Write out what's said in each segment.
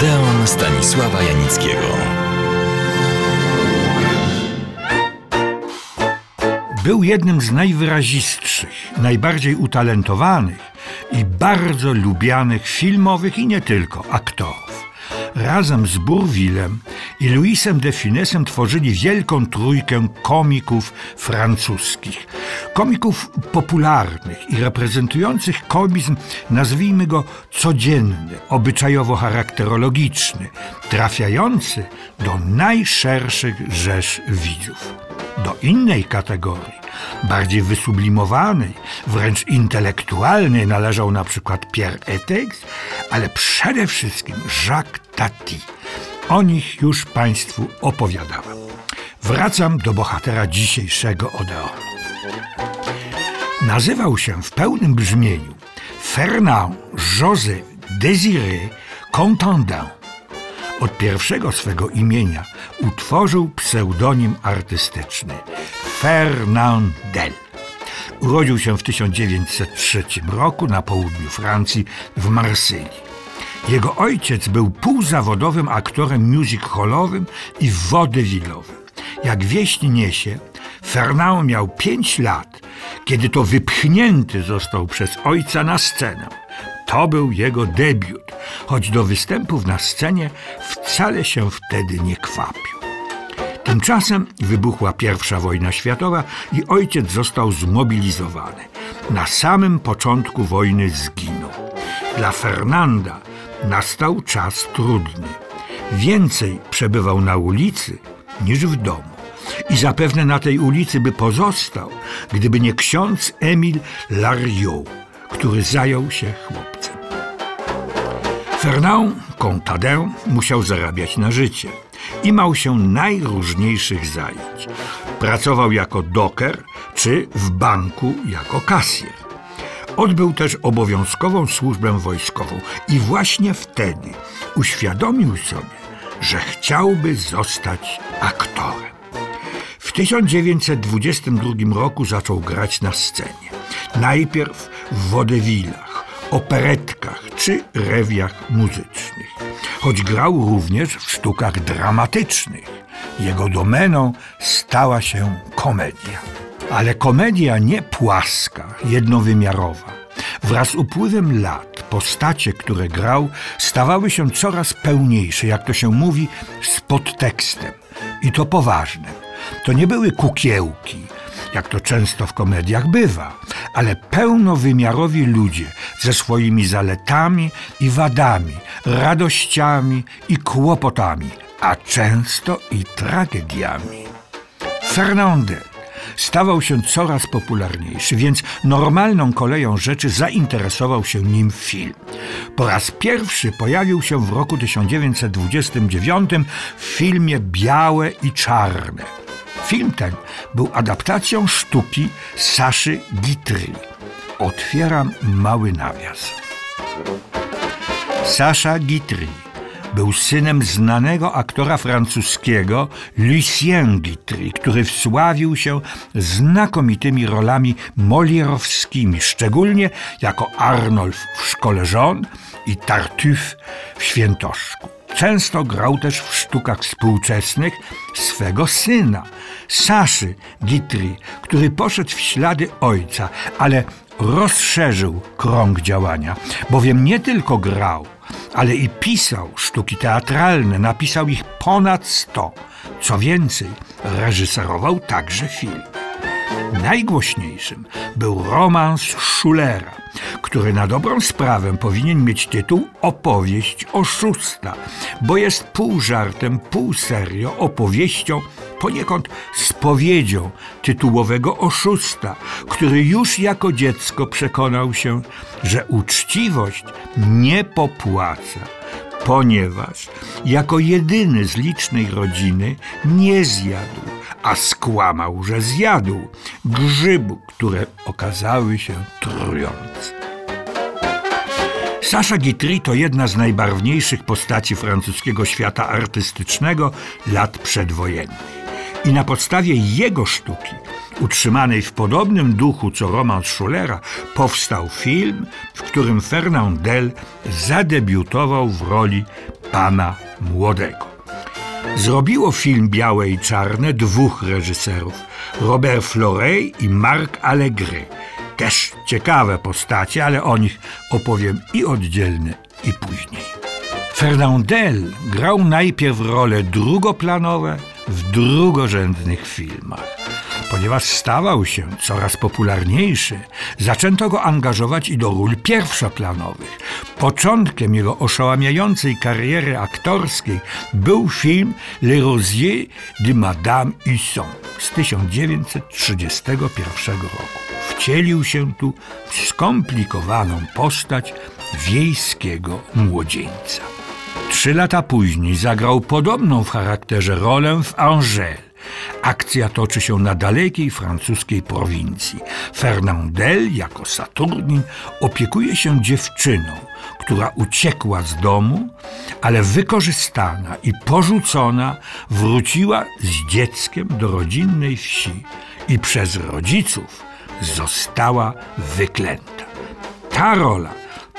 Odeon Stanisława Janickiego. Był jednym z najwyrazistszych, najbardziej utalentowanych i bardzo lubianych filmowych i nie tylko aktorów. Razem z Bourvillem i Louisem de Finesem tworzyli wielką trójkę komików francuskich. Komików popularnych i reprezentujących komizm, nazwijmy go codzienny, obyczajowo-charakterologiczny, trafiający do najszerszych rzesz widzów. Do innej kategorii, bardziej wysublimowanej, wręcz intelektualnej należał na przykład Pierre Etex, ale przede wszystkim Jacques Tati. O nich już Państwu opowiadałem. Wracam do bohatera dzisiejszego Odeonu. Nazywał się w pełnym brzmieniu Fernand José Désiré Contandin. Od pierwszego swego imienia utworzył pseudonim artystyczny Fernandel. Urodził się w 1903 roku na południu Francji w Marsylii. Jego ojciec był półzawodowym aktorem music hallowym i wodewilowym. Jak wieść niesie, Fernand miał pięć lat, kiedy to wypchnięty został przez ojca na scenę. To był jego debiut, choć do występów na scenie wcale się wtedy nie kwapił. Tymczasem wybuchła I wojna światowa i ojciec został zmobilizowany. Na samym początku wojny zginął. Dla Fernanda nastał czas trudny. Więcej przebywał na ulicy niż w domu. I zapewne na tej ulicy by pozostał, gdyby nie ksiądz Emil Lariot, który zajął się chłopcem. Fernand Contadin musiał zarabiać na życie i mał się najróżniejszych zajęć. Pracował jako doker czy w banku jako kasjer. Odbył też obowiązkową służbę wojskową i właśnie wtedy uświadomił sobie, że chciałby zostać aktorem. W 1922 roku zaczął grać na scenie. Najpierw w wodewilach, operetkach czy rewiach muzycznych. Choć grał również w sztukach dramatycznych. Jego domeną stała się komedia. Ale komedia nie płaska, jednowymiarowa. Wraz z upływem lat postacie, które grał, stawały się coraz pełniejsze, jak to się mówi, z podtekstem. I to poważnym. To nie były kukiełki, jak to często w komediach bywa, ale pełnowymiarowi ludzie ze swoimi zaletami i wadami, radościami i kłopotami, a często i tragediami. Fernandel stawał się coraz popularniejszy, więc normalną koleją rzeczy zainteresował się nim film. Po raz pierwszy pojawił się w roku 1929 w filmie Białe i Czarne. Film ten był adaptacją sztuki Saszy Gitry. Otwieram mały nawias. Sasza Gitry był synem znanego aktora francuskiego Lucien Guitry, który wsławił się znakomitymi rolami molierowskimi, szczególnie jako Arnolf w Szkole Żon i Tartuffe w Świętoszku. Często grał też w sztukach współczesnych swego syna, Saszy Gitry, który poszedł w ślady ojca, ale rozszerzył krąg działania, bowiem nie tylko grał, ale i pisał sztuki teatralne, napisał ich ponad sto. Co więcej, reżyserował także film. Najgłośniejszym był romans Schulera, który na dobrą sprawę powinien mieć tytuł Opowieść oszusta, bo jest pół żartem, pół serio opowieścią, poniekąd spowiedzią tytułowego oszusta, który już jako dziecko przekonał się, że uczciwość nie popłaca ponieważ jako jedyny z licznej rodziny nie zjadł, a skłamał, że zjadł grzybu, które okazały się trujące. Sasza Guitry to jedna z najbarwniejszych postaci francuskiego świata artystycznego lat przedwojennych. I na podstawie jego sztuki, utrzymanej w podobnym duchu co romans Schulera, powstał film, w którym Fernand Del zadebiutował w roli pana młodego. Zrobiło film Białe i Czarne dwóch reżyserów, Robert Florey i Marc Allegry. Też ciekawe postacie, ale o nich opowiem i oddzielnie, i później. Fernandel grał najpierw role drugoplanowe w drugorzędnych filmach. Ponieważ stawał się coraz popularniejszy, zaczęto go angażować i do ról pierwszoplanowych. Początkiem jego oszałamiającej kariery aktorskiej był film Le Rosier de Madame Husson z 1931 roku. Wcielił się tu w skomplikowaną postać wiejskiego młodzieńca. Trzy lata później zagrał podobną w charakterze rolę w Angers. Akcja toczy się na dalekiej francuskiej prowincji. Fernandel, jako Saturnin, opiekuje się dziewczyną, która uciekła z domu, ale wykorzystana i porzucona wróciła z dzieckiem do rodzinnej wsi i przez rodziców została wyklęta. Ta rola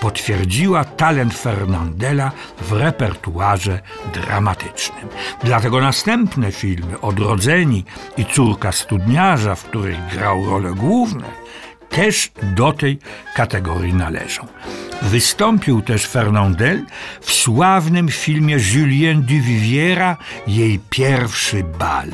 potwierdziła talent Fernandela w repertuarze dramatycznym. Dlatego następne filmy Odrodzeni i Córka Studniarza, w których grał role główne, też do tej kategorii należą. Wystąpił też Fernandel w sławnym filmie Julien Duviviera Jej pierwszy bal.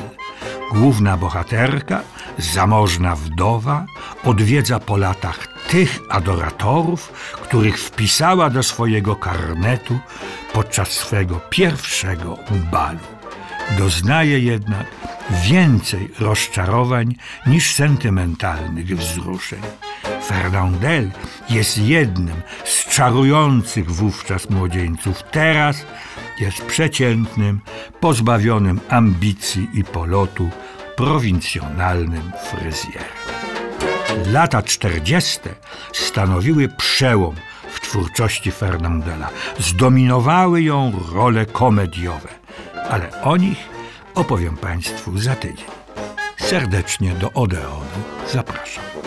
Główna bohaterka, zamożna wdowa, odwiedza po latach tych adoratorów, których wpisała do swojego karnetu podczas swego pierwszego balu. Doznaje jednak więcej rozczarowań niż sentymentalnych wzruszeń. Fernandel jest jednym z czarujących wówczas młodzieńców. Teraz jest przeciętnym, pozbawionym ambicji i polotu, prowincjonalnym fryzjerem. Lata 40. stanowiły przełom w twórczości Fernandela. Zdominowały ją role komediowe, ale o nich opowiem Państwu za tydzień. Serdecznie do Odeonu zapraszam.